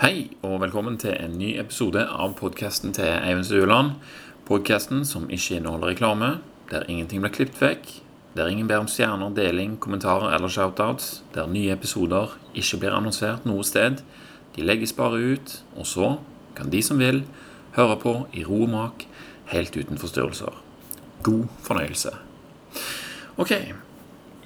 Hei, og velkommen til en ny episode av podkasten til Eivind Stueland. Podkasten som ikke inneholder reklame, der ingenting blir klippet vekk, der ingen ber om stjerner, deling, kommentarer eller shoutouts, der nye episoder ikke blir annonsert noe sted. De legges bare ut, og så kan de som vil, høre på i ro og mak, helt uten forstyrrelser. God fornøyelse. Ok,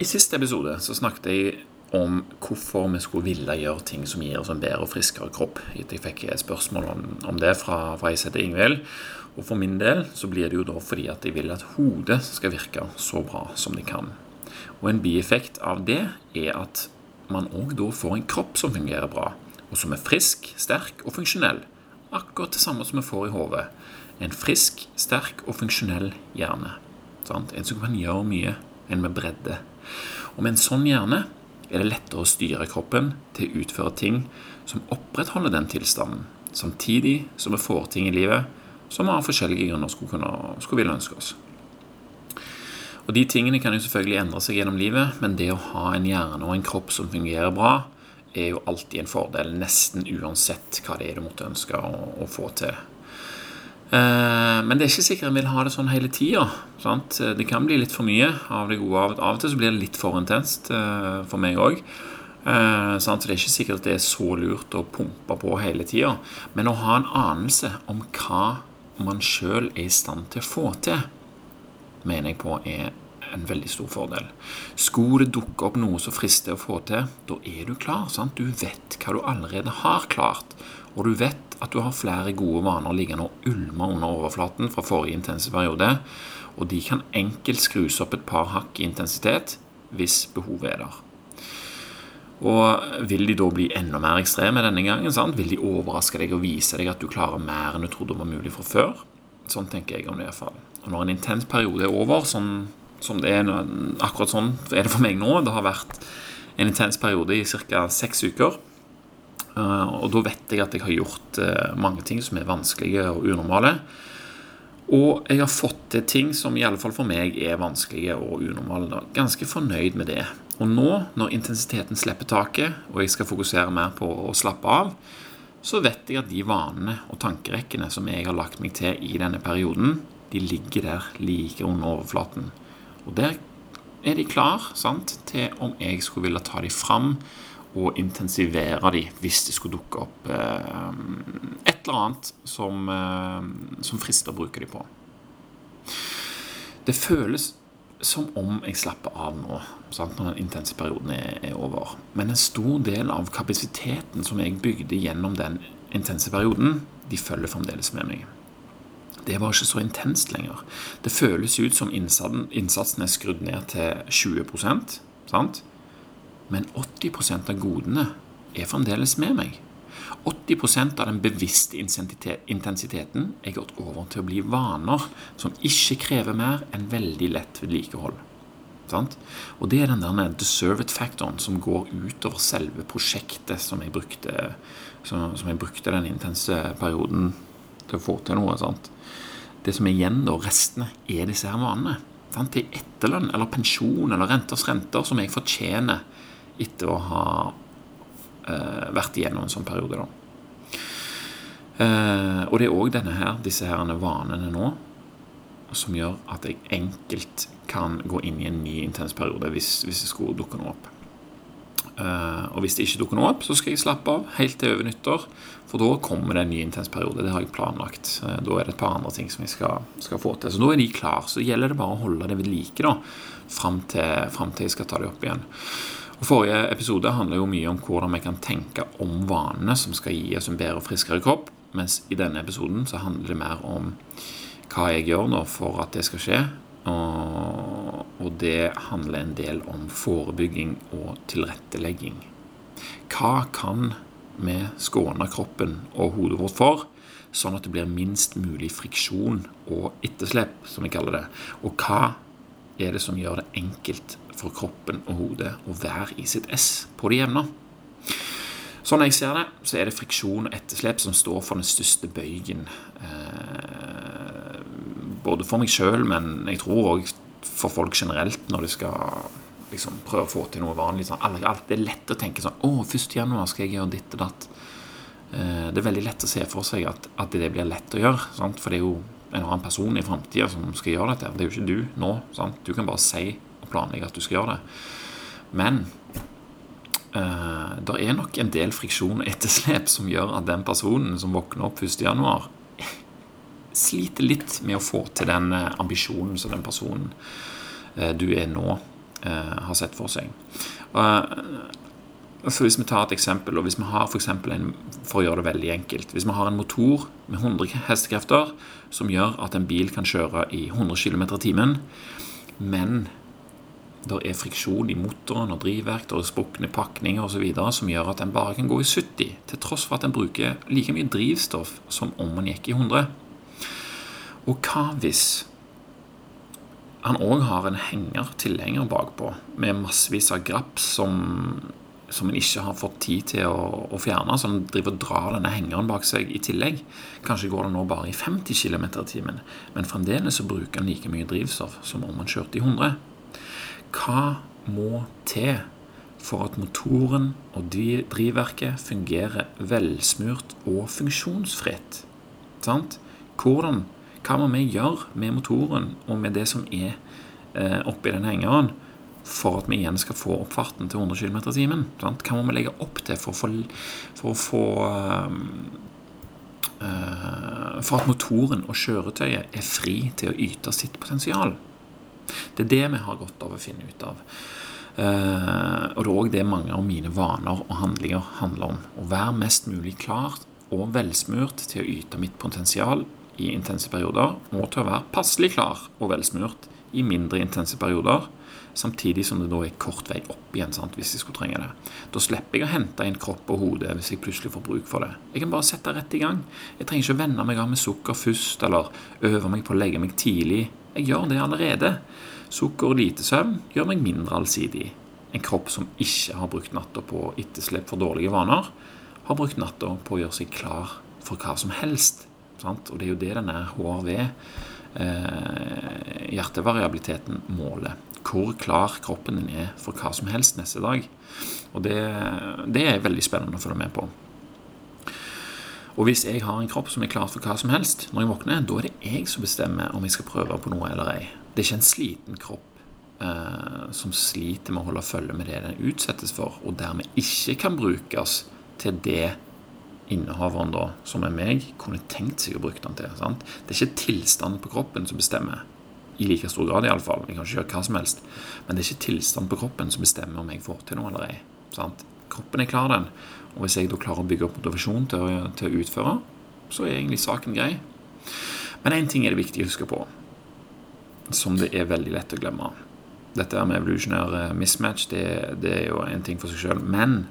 i siste episode så snakket jeg om hvorfor vi skulle ville gjøre ting som gir oss en bedre og friskere kropp. Jeg fikk et spørsmål om, om det fra, fra jeg heter Ingvild. Og for min del så blir det jo da fordi at jeg vil at hodet skal virke så bra som det kan. Og en bieffekt av det er at man òg da får en kropp som fungerer bra, og som er frisk, sterk og funksjonell. Akkurat det samme som vi får i hodet. En frisk, sterk og funksjonell hjerne. Sant? En som kan gjøre mye, en med bredde. Og med en sånn hjerne er det lettere å styre kroppen til å utføre ting som opprettholder den tilstanden, samtidig som vi får ting i livet som vi av forskjellige grunner skulle, kunne, skulle ville ønske oss. Og De tingene kan jo selvfølgelig endre seg gjennom livet, men det å ha en hjerne og en kropp som fungerer bra, er jo alltid en fordel, nesten uansett hva det er du måtte ønske å, å få til. Eh, men det er ikke sikkert en vil ha det sånn hele tida. Det kan bli litt for mye av det gode. Av og til så blir det litt for intenst eh, for meg òg. Eh, så det er ikke sikkert det er så lurt å pumpe på hele tida. Men å ha en anelse om hva man sjøl er i stand til å få til, mener jeg på er en veldig stor fordel. Skulle det dukke opp noe som frister å få til, da er du klar. Sant? Du vet hva du allerede har klart. Og du vet at du har flere gode vaner liggende og ulme under overflaten fra forrige intense periode. Og de kan enkelt skrus opp et par hakk i intensitet hvis behovet er der. Og Vil de da bli enda mer ekstreme denne gangen? Sant? Vil de overraske deg og vise deg at du klarer mer enn du trodde var mulig fra før? Sånn tenker jeg om det iallfall. fall. Og Når en intens periode er over, sånn som det er akkurat sånn er det for meg nå Det har vært en intens periode i ca. seks uker. Eh, og da vet jeg at jeg har gjort eh, mange ting som er vanskelige og unormale. Og jeg har fått til ting som i alle fall for meg er vanskelige og unormale. Ganske fornøyd med det. Og nå, når intensiteten slipper taket, og jeg skal fokusere mer på å slappe av, så vet jeg at de vanene og tankerekkene som jeg har lagt meg til i denne perioden, de ligger der like under overflaten. Og der er de klar sant, til om jeg skulle ville ta de fram og intensivere de hvis det skulle dukke opp eh, et eller annet som, eh, som frister å bruke de på. Det føles som om jeg slapper av nå sant, når den intense perioden er, er, over. Men en stor del av kapasiteten som jeg bygde gjennom den intense perioden, de følger fremdeles med meg. Det var ikke så intenst lenger. Det føles ut som innsatsen, innsatsen er skrudd ned til 20% sant? Men 80% av godene er fremdeles med meg. 80% av den bevisste intensiteten er gått over til å bli vaner som ikke krever mer enn veldig lett vedlikehold. Og det er den der deserved factoren som går utover selve prosjektet som jeg brukte, som, jeg brukte den intense perioden til å få til noe. Sant? Det som er igjen, da, restene, er disse her vanene. Sant? Det er etterlønn eller pensjon eller renters renter som jeg fortjener etter å ha uh, vært igjennom en sånn periode. da. Uh, og det er òg disse her vanene nå som gjør at jeg enkelt kan gå inn i en ny intens periode hvis, hvis det skulle dukke noe opp. Uh, og hvis det ikke dukker noe opp, så skal jeg slappe av helt til over nyttår. For da kommer det en ny intens periode. Det har jeg planlagt. Uh, da er det et par andre ting som jeg skal, skal, få til. Så da er de klar. Så gjelder det bare å holde det ved like da, fram til, fram til jeg skal ta det opp igjen. Og Forrige episode handler jo mye om hvordan vi kan tenke om vanene som skal gi oss en bedre og friskere kropp, mens i denne episoden så handler det mer om hva jeg gjør nå for at det skal skje. Og, det handler en del om forebygging og tilrettelegging. Hva kan vi skåne kroppen og hodet vårt for, sånn at det blir minst mulig friksjon og etterslep, som vi kaller det? Og hva er det som gjør det enkelt for kroppen og hodet å være i sitt ess på det jevne. Sånn jeg ser det, så er det friksjon og etterslep som står for den største bøygen. Eh, både for meg sjøl, men jeg tror òg for folk generelt når de skal liksom, prøve å få til noe vanlig. Sånn, det er lett å tenke sånn Å, 1. januar skal jeg gjøre ditt og datt. Eh, det er veldig lett å se for seg at, at det blir lett å gjøre. Sant? For det er jo en annen person i framtida som skal gjøre dette. Det er jo ikke du nå. Sant? Du kan bare si planlegge at du skal gjøre det. Men eh, det er nok en del friksjon og etterslep som gjør at den personen som våkner opp 1.1., sliter litt med å få til den eh, ambisjonen som den personen eh, du er nå, eh, har sett for seg. Og, så hvis vi tar et eksempel, og hvis vi har for, en, for å gjøre det veldig enkelt Hvis vi har en motor med 100 hestekrefter som gjør at en bil kan kjøre i 100 km i timen, men det er friksjon i motoren og drivverk, det er sprukne pakninger osv. som gjør at den bare kan gå i 70, til tross for at den bruker like mye drivstoff som om den gikk i 100. Og hva hvis han òg har en henger, tilhenger bakpå, med massevis av graps som som en ikke har fått tid til å, å fjerne, så han driver og drar denne hengeren bak seg i tillegg. Kanskje går det nå bare i 50 km i timen, men fremdeles så bruker han like mye drivstoff som om han kjørte i 100. Hva må til for at motoren og drivverket fungerer velsmurt og funksjonsfritt? Sant? Hvordan, hva må vi gjøre med motoren og med det som er eh, oppi den hengeren? for at vi igjen skal få opp farten til 100 km i timen? Hva må vi legge opp til for å få, for, å få uh, For at motoren og kjøretøyet er fri til å yte sitt potensial? Det er det vi har godt av å finne ut av. Uh, og det er òg det mange av mine vaner og handlinger handler om. Å være mest mulig klar og velsmurt til å yte mitt potensial i intense perioder, og til å være passelig klar og velsmurt i mindre intense perioder samtidig som det da er kort vei opp igjen sant, hvis jeg skulle trenge det. Da slipper jeg å hente inn kropp og hode hvis jeg plutselig får bruk for det. Jeg kan bare sette rett i gang. Jeg trenger ikke å venne meg av med sukker først, eller øve meg på å legge meg tidlig. Jeg gjør det allerede. Sukker og lite søvn gjør meg mindre allsidig. En kropp som ikke har brukt natta på etterslep for dårlige vaner, har brukt natta på å gjøre seg klar for hva som helst. Sant? Og det er jo det denne HRV, eh, hjertevariabiliteten, måler hvor klar kroppen din er for hva som helst neste dag. Og det, det er veldig spennende å følge med på. Og hvis jeg har en kropp som er klar for hva som helst når jeg våkner, da er det jeg som bestemmer om jeg skal prøve på noe eller ei. Det er ikke en sliten kropp eh, som sliter med å holde følge med det den utsettes for, og dermed ikke kan brukes til det innehaveren, da, som er meg, kunne tenkt seg å bruke den til. Sant? Det er ikke tilstanden på kroppen som bestemmer i like stor grad, iallfall. Jeg kan ikke gjøre hva som helst. Men det er ikke tilstand på kroppen som bestemmer om jeg får til noe eller ei. Sant? Kroppen er klar, den. Og hvis jeg da klarer å bygge opp motivasjon til å, til å utføre, så er egentlig saken grei. Men én ting er det viktig å huske på, som det er veldig lett å glemme. Dette med evolusjonær eh, mismatch, det, det er jo en ting for seg sjøl. Men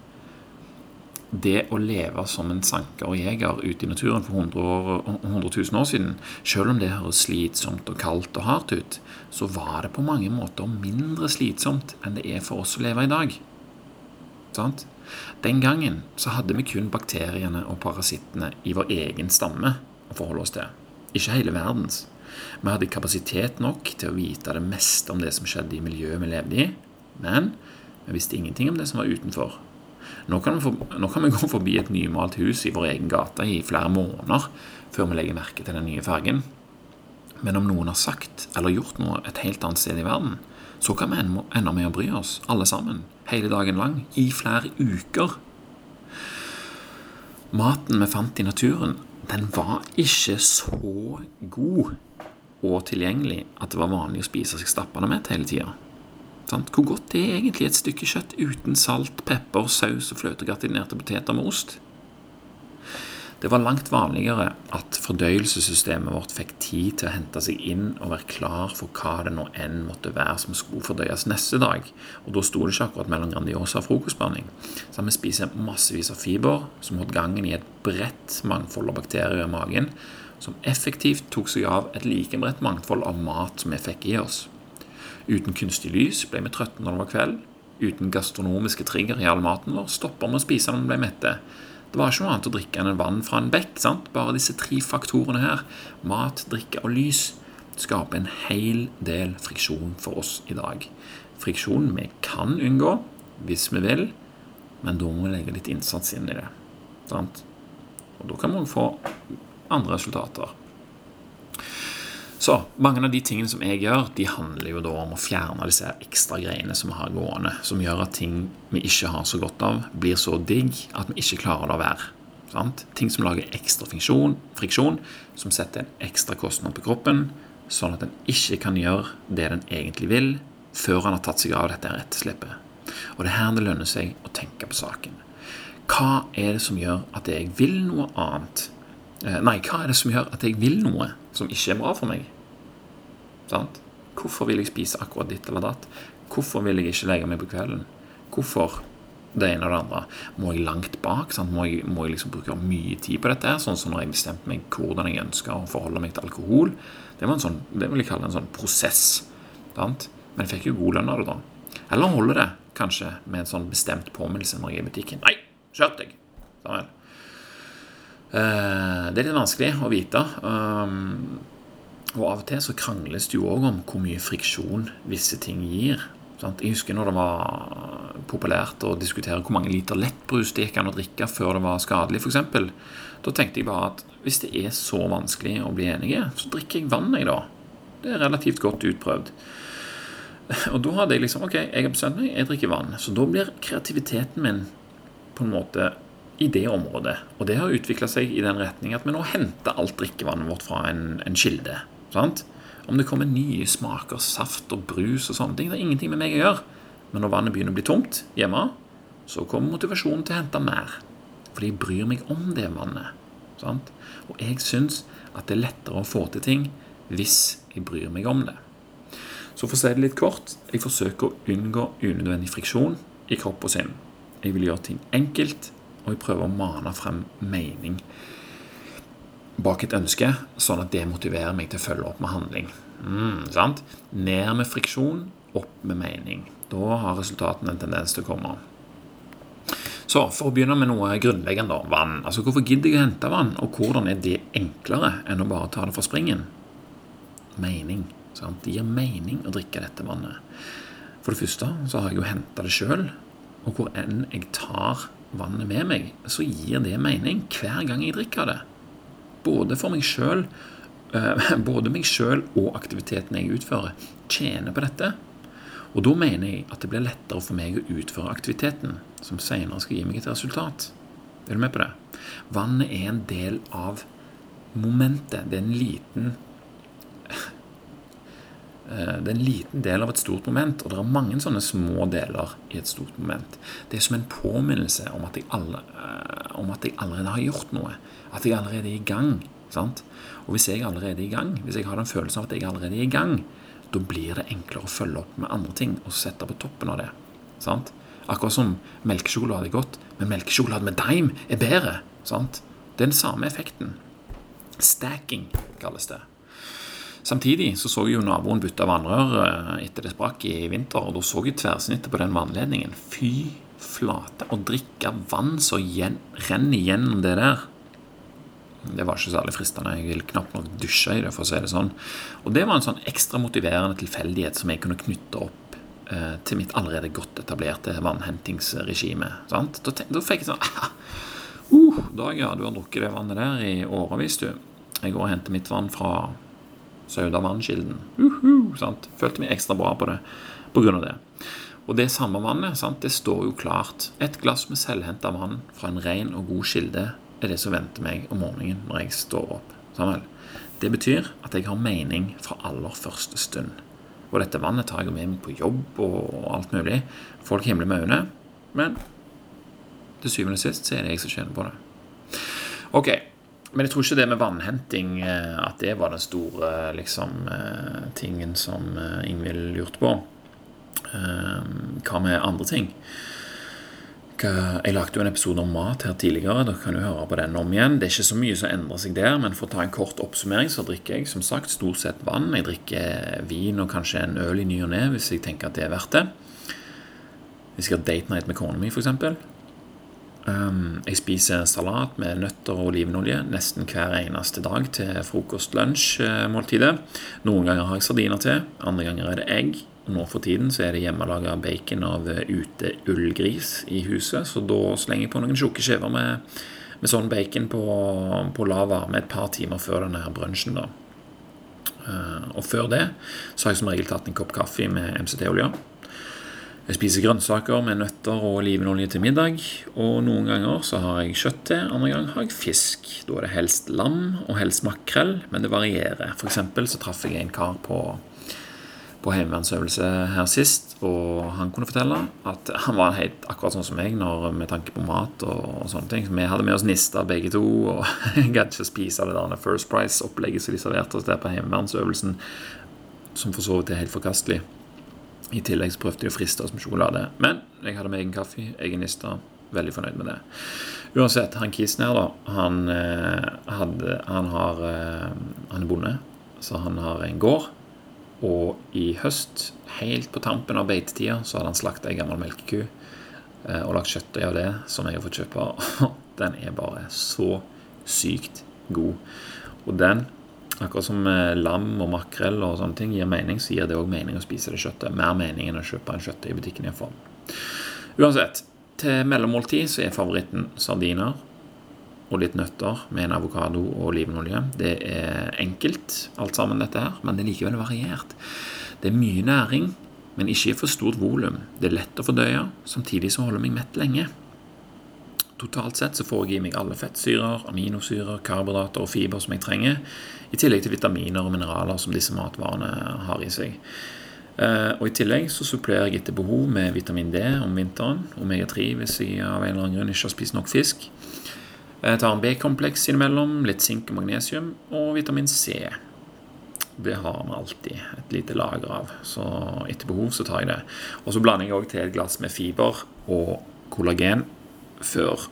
det å leve som en sanker og jeger ute i naturen for 100, år, 100 000 år siden, selv om det høres slitsomt og kaldt og hardt ut, så var det på mange måter mindre slitsomt enn det er for oss å leve i dag. Sant? Den gangen så hadde vi kun bakteriene og parasittene i vår egen stamme å forholde oss til, ikke hele verdens. Vi hadde kapasitet nok til å vite det meste om det som skjedde i miljøet vi levde i, men vi visste ingenting om det som var utenfor. Nå kan, for, nå kan, vi gå forbi et nymalt hus i vår egen gate i flere måneder før vi legger merke til den nye fargen. Men om noen har sagt eller gjort noe et helt annet sted i verden, så kan vi ende med å bry oss, alle sammen, hele dagen lang, i flere uker. Maten vi fant i naturen, den var ikke så god og tilgjengelig at det var vanlig å spise seg stappende med hele tida. Hvor godt er egentlig et stykke kjøtt uten salt, pepper, saus og fløtegratinerte poteter med ost? Det var langt vanligere at fordøyelsessystemet vårt fikk tid til å hente seg inn og være klar for hva det nå enn måtte være som skulle fordøyes neste dag. Og da sto det ikke akkurat mellom Grandiosa og frokostblanding. Så vi spiser massevis av fiber som holdt gangen i et bredt mangfold av bakterier i magen, som effektivt tok seg av et like bredt mangfold av mat som vi fikk i oss. Uten kunstig lys ble vi trøtte når det var kveld. Uten gastronomiske trigger i all maten vår stopper vi å spise når vi ble mette. Det var ikke noe annet å drikke enn vann fra en bekk. sant? Bare disse tre faktorene her, mat, drikke og lys, skaper en hel del friksjon for oss i dag. Friksjon vi kan unngå hvis vi vil, men da må vi legge litt innsats inn i det. sant? Og da kan man få andre resultater. Så mange av de tingene som jeg gjør, de handler jo da om å fjerne disse ekstra greiene som vi har gående, som gjør at ting vi ikke har så godt av, blir så digg at vi ikke klarer det å være. Sant? Ting som lager ekstra friksjon, friksjon, som setter en ekstra kostnad på kroppen, sånn at en ikke kan gjøre det den egentlig vil, før han har tatt seg av dette etterslepet. Og det er her det lønner seg å tenke på saken. Hva er det som gjør at jeg vil noe annet? Eh, nei, hva er det som gjør at jeg vil noe som ikke er bra for meg? Sant? Hvorfor vil jeg spise akkurat ditt eller datt? Hvorfor vil jeg ikke legge meg på kvelden? Hvorfor det ene og det andre? Må jeg langt bak? Må jeg, må jeg, liksom bruke mye tid på dette? Sånn som når jeg bestemte meg hvordan jeg ønsker å forholde meg til alkohol. Det, var en sånn, det vil jeg kalle en sånn prosess. Sant? Men jeg fikk jo god lønn av det, da. Eller holder det kanskje med en sånn bestemt påminnelse når jeg er i butikken. Nei, skjerp deg! Sånn. Det er litt vanskelig å vite. Og av og til så krangles det jo òg om hvor mye friksjon visse ting gir. Jeg husker når det var populært å diskutere hvor mange liter lettbrus det gikk an å drikke før det var skadelig, f.eks. Da tenkte jeg bare at hvis det er så vanskelig å bli enige, så drikker jeg vann, jeg, da. Det er relativt godt utprøvd. Og da hadde jeg liksom Ok, jeg har bestemt meg, jeg drikker vann. Så da blir kreativiteten min på en måte i det området. Og det har utvikla seg i den retning at vi nå henter alt drikkevannet vårt fra en, en kilde. Sant? Om det kommer nye smaker, saft og brus og sånne ting, det er ingenting med meg å gjøre. Men når vannet begynner å bli tomt hjemme, så kommer motivasjonen til å hente mer. Fordi jeg bryr meg om det vannet. Sant? Og jeg syns at det er lettere å få til ting hvis jeg bryr meg om det. Så for å si det litt kort jeg forsøker å unngå unødvendig friksjon i kropp og sinn. Jeg vil gjøre ting enkelt, og jeg prøver å mane frem mening bak et ønske, sånn at det motiverer meg til å følge opp med handling. Mm, sant? Ned med friksjon, opp med mening. Da har resultatene en tendens til å komme. Så For å begynne med noe grunnleggende vann. Altså Hvorfor gidder jeg å hente vann, og hvordan er det enklere enn å bare ta det fra springen? Mening. Sant? Det gir mening å drikke dette vannet. For det første så har jeg jo henta det sjøl, og hvor enn jeg tar vannet med meg, så gir det mening hver gang jeg drikker det. Både for meg sjøl eh, både meg sjøl og aktiviteten jeg utfører, tjener på dette. Og da mener jeg at det blir lettere for meg å utføre aktiviteten, som senere skal gi meg et resultat. Er du med på det? Vannet er en del av momentet. Det er en liten det er en liten del av et stort moment, og det er mange sånne små deler i et stort moment. Det er som en påminnelse eh, om at jeg allerede har gjort noe. At jeg allerede er i gang. Sant? Og hvis jeg allerede er i gang, hvis jeg har den følelsen av at jeg allerede er i gang, da blir det enklere å følge opp med andre ting og sette på toppen av det. Sant? Akkurat som melkesjokolade er godt, men melkesjokolade med daim er bedre. Sant? Det er den samme effekten. Stacking kalles det. Samtidig så så jeg jo naboen bytte vannrør eh, etter det sprakk i vinter, og da så jeg tverrsnittet på den vannledningen. Fy flate. Å drikke vann som renner gjennom det der. Det var ikke særlig fristende. Jeg ville knapt nok dusje i det, for å si det sånn. Og det var en sånn ekstra motiverende tilfeldighet som jeg kunne knytte opp eh, til mitt allerede godt etablerte vannhentingsregime. Da, da, fikk jeg sånn uh, Dag, ja, du har drukket det vannet der i årevis, du. Jeg går og henter mitt vann fra Saudavannkilden. Uh -huh, Følte meg ekstra bra på det pga. det. Og det samme vannet sant? det står jo klart. Et glass med selvhenta vann fra en ren og god kilde er det som venter meg om morgenen når jeg står opp. Samuel. Det betyr at jeg har mening fra aller første stund. Og dette vannet tar jeg med meg på jobb og alt mulig. Folk himler med øynene. Men til syvende og sist så er det jeg som tjener på det. Ok, men jeg tror ikke det med vannhenting eh, at det var den store liksom, eh, tingen som eh, Ingvild lurte på. Hva med andre ting? Jeg lagde jo en episode om mat her tidligere. Dere kan jo høre på den om igjen. Det er ikke så mye som endrer seg der, men for å ta en kort oppsummering, så drikker jeg som sagt stort sett vann. Jeg drikker vin og kanskje en øl i ny og ne hvis jeg tenker at det er verdt det. Hvis jeg har date night med kona mi, f.eks. Um, jeg spiser salat med nøtter og olivenolje nesten hver eneste dag til frokost-lunsj-måltidet. Noen ganger har jeg sardiner til, andre ganger er det egg. Nå for tiden så er det hjemmelaga bacon av ute-ullgris i huset, så da slenger jeg på noen tjukke skiver med, med sånn bacon på, på lav varme et par timer før denne brunsjen. da. Eh, og før det så har jeg som regel tatt en kopp kaffe med MCT-olje. Jeg spiser grønnsaker med nøtter og olivenolje til middag. Og noen ganger så har jeg kjøtt til, andre ganger har jeg fisk. Da er det helst lam og helst makrell, men det varierer. For eksempel så traff jeg en kar på på heimevernsøvelse her sist, og han kunne fortelle at han var helt akkurat sånn som meg når, med tanke på mat og, og sånne ting. Så Vi hadde med oss nista begge to, og jeg gadd ikke spise det der First Price-opplegget som de serverte oss der på heimevernsøvelsen, som for så vidt er helt forkastelig. I tillegg så prøvde de å friste oss med sjokolade. Men jeg hadde med egen kaffe, egen nista. Veldig fornøyd med det. Uansett, han kisen her, da, han, eh, hadde, han har eh, Han er bonde, så han har en gård. Og i høst, helt på tampen av beitetida, så hadde han slakta ei gammel melkeku eh, og lagt kjøttdeig av det, som jeg har fått kjøpe. Den er bare så sykt god. Og den, akkurat som lam og makrell og sånne ting gir mening, så gir det òg mening å spise det kjøttet. Mer mening enn å kjøpe en kjøttet i butikken i en form. Uansett, til mellommåltid så er favoritten sardiner og litt nøtter med en avokado og olivenolje. Det er enkelt, alt sammen, dette her, men det er likevel variert. Det er mye næring, men ikke i for stort volum. Det er lett å fordøye, samtidig som holder meg mett lenge. Totalt sett så får jeg i meg alle fettsyrer, aminosyrer, karbohydrater og fiber som jeg trenger, i tillegg til vitaminer og mineraler som disse matvarene har i seg. Eh, og I tillegg så supplerer jeg etter behov med vitamin D om vinteren, omega-3 hvis jeg av en eller annen grunn ikke har spist nok fisk. Jeg tar en B-kompleks innimellom, litt sink og magnesium, og vitamin C. Det har vi alltid et lite lager av, så etter behov så tar jeg det. Og så blander jeg òg til et glass med fiber og kollagen før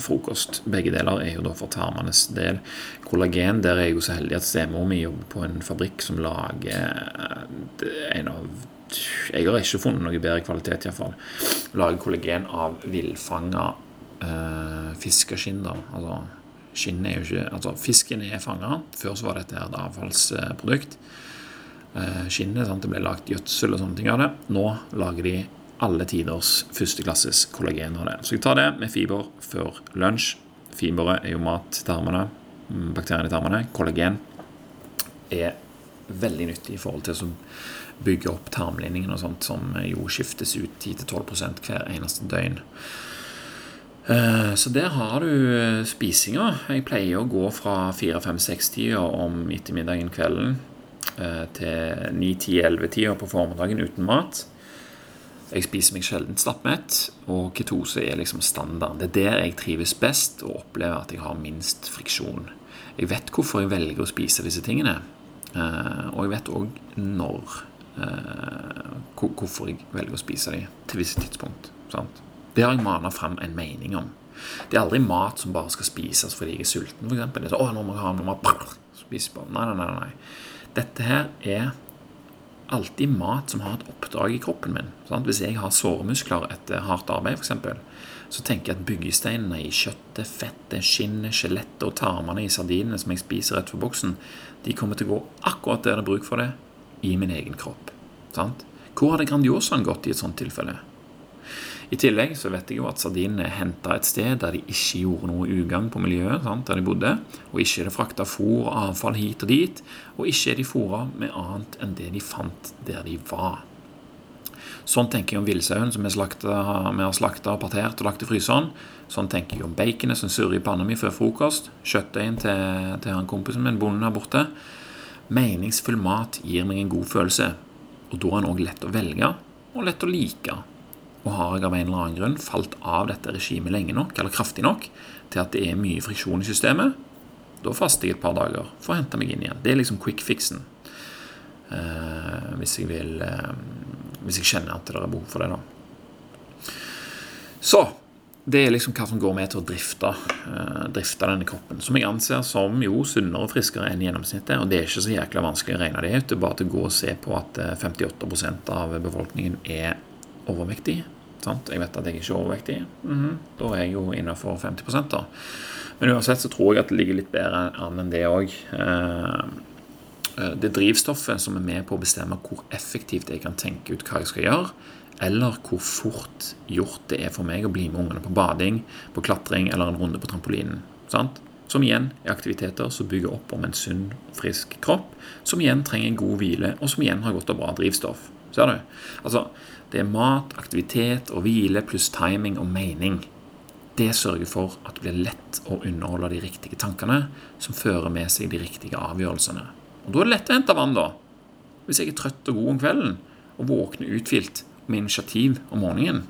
frokost. Begge deler er jo da for tarmenes del. Kollagen, der er jeg jo så heldig at stemor mi jobber på en fabrikk som lager en av Jeg har ikke funnet noe bedre kvalitet, iallfall. Lager kollagen av villfanga uh, fiskeskinn. da, altså Skinn er jo ikke, altså Fisken er fanga. Før så var dette et avfallsprodukt. Uh, skinnet sant, det ble lagt gjødsel og sånne ting av det. Nå lager de alle tiders førsteklasses kollagen av det. Så jeg tar det med fiber før lunsj. Fiberet er jo mat til tarmene. Mm, bakteriene i tarmene. Kollagen er veldig nyttig i forhold til å bygge opp tarmlinningen og sånt, som jo skiftes ut 10-12% hver eneste døgn. Eh, så der har du eh, spisinga. Jeg pleier å gå fra 4-5-6-tida om ettermiddagen kvelden eh, til 9-10-11-tida på formiddagen uten mat. Jeg spiser meg sjelden stappmett, og ketose er liksom standard. Det er der jeg trives best og opplever at jeg har minst friksjon. Jeg vet hvorfor jeg velger å spise disse tingene, og jeg vet òg når Hvorfor jeg velger å spise dem til visse tidspunkt. Sant? Det har jeg mana fram en mening om. Det er aldri mat som bare skal spises fordi jeg er sulten. Det er å, nå må jeg ha noe mat. Spise på. Nei, nei, nei, nei. Dette her er alltid mat som har et oppdrag i kroppen min. Sant? Hvis jeg har såremuskler etter hardt arbeid, f.eks., så tenker jeg at byggesteinene i kjøttet, fettet, skinnet, skjelettet og tarmene i sardinene som jeg spiser rett for boksen, de kommer til å gå akkurat der det er bruk for det, i min egen kropp. Sant? Hvor hadde Grandiosaen gått i et sånt tilfelle? I tillegg så vet jeg jo at sardinene er henta et sted der de ikke gjorde noe ugagn på miljøet, sant, der de bodde, og ikke er det frakta fôr og avfall hit og dit, og ikke er de fôra med annet enn det de fant der de var. Sånn tenker jeg om villsauen som vi har slakta og partert og lagt i fryseren. Sånn tenker jeg om baconet som surrer i panna mi før frokost. Kjøttdeigen til, til han kompisen min, bonden her borte. Meningsfull mat gir meg en god følelse, og da er den òg lett å velge og lett å like og har jeg av en eller annen grunn falt av dette regimet lenge nok, eller kraftig nok, til at det er mye friksjon i systemet, da faster jeg et par dager for å hente meg inn igjen. Det er liksom quick fixen. Uh, hvis jeg vil uh, Hvis jeg kjenner at det er behov for det, da. Så det er liksom hva som går med til å drifte, uh, drifte denne kroppen. Som jeg anser som jo sunnere og friskere enn gjennomsnittet. Og det er ikke så jækla vanskelig å regne det ut. Det er bare til å gå og se på at 58% av befolkningen er overvektig. Sant? Jeg vet at jeg ikke er overvektig. Mm -hmm. Da er jeg jo innenfor 50 da. Men uansett så tror jeg at det ligger litt bedre an enn det òg. Det er det drivstoffet som er med på å bestemme hvor effektivt jeg kan tenke ut hva jeg skal gjøre, eller hvor fort gjort det er for meg å bli med ungene på bading, på klatring eller en runde på trampolinen. Sant? Som igjen er aktiviteter som bygger opp om en sunn frisk kropp, som igjen trenger en god hvile, og som igjen har godt og bra drivstoff. Ser du? Altså, det er mat, aktivitet og hvile pluss timing og mening. Det sørger for at det blir lett å underholde de riktige tankene, som fører med seg de riktige avgjørelsene. Og da er det lett å hente vann, da. Hvis jeg er trøtt og god om kvelden, og våkner uthvilt med initiativ om morgenen,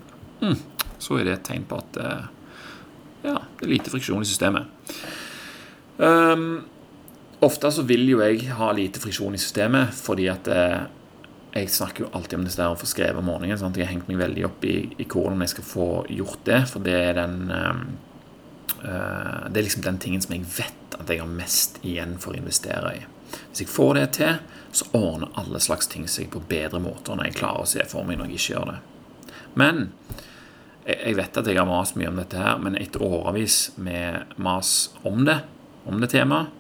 mm, så er det et tegn på at eh, ja, det er lite friksjon i systemet. Um, ofte så vil jo jeg ha lite friksjon i systemet fordi at eh, jeg snakker jo alltid om det der å få skrevet om morgenen. Sant? Jeg har hengt meg veldig opp i, i, hvordan jeg skal få gjort det. For det er den uh, Det er liksom den tingen som jeg vet at jeg har mest igjen for å investere i. Hvis jeg får det til, så ordner alle slags ting seg på bedre måter når jeg klarer å se for meg når jeg ikke gjør det. Men jeg vet at jeg har mast mye om dette her, men etter årevis med mas om det, om det temaet,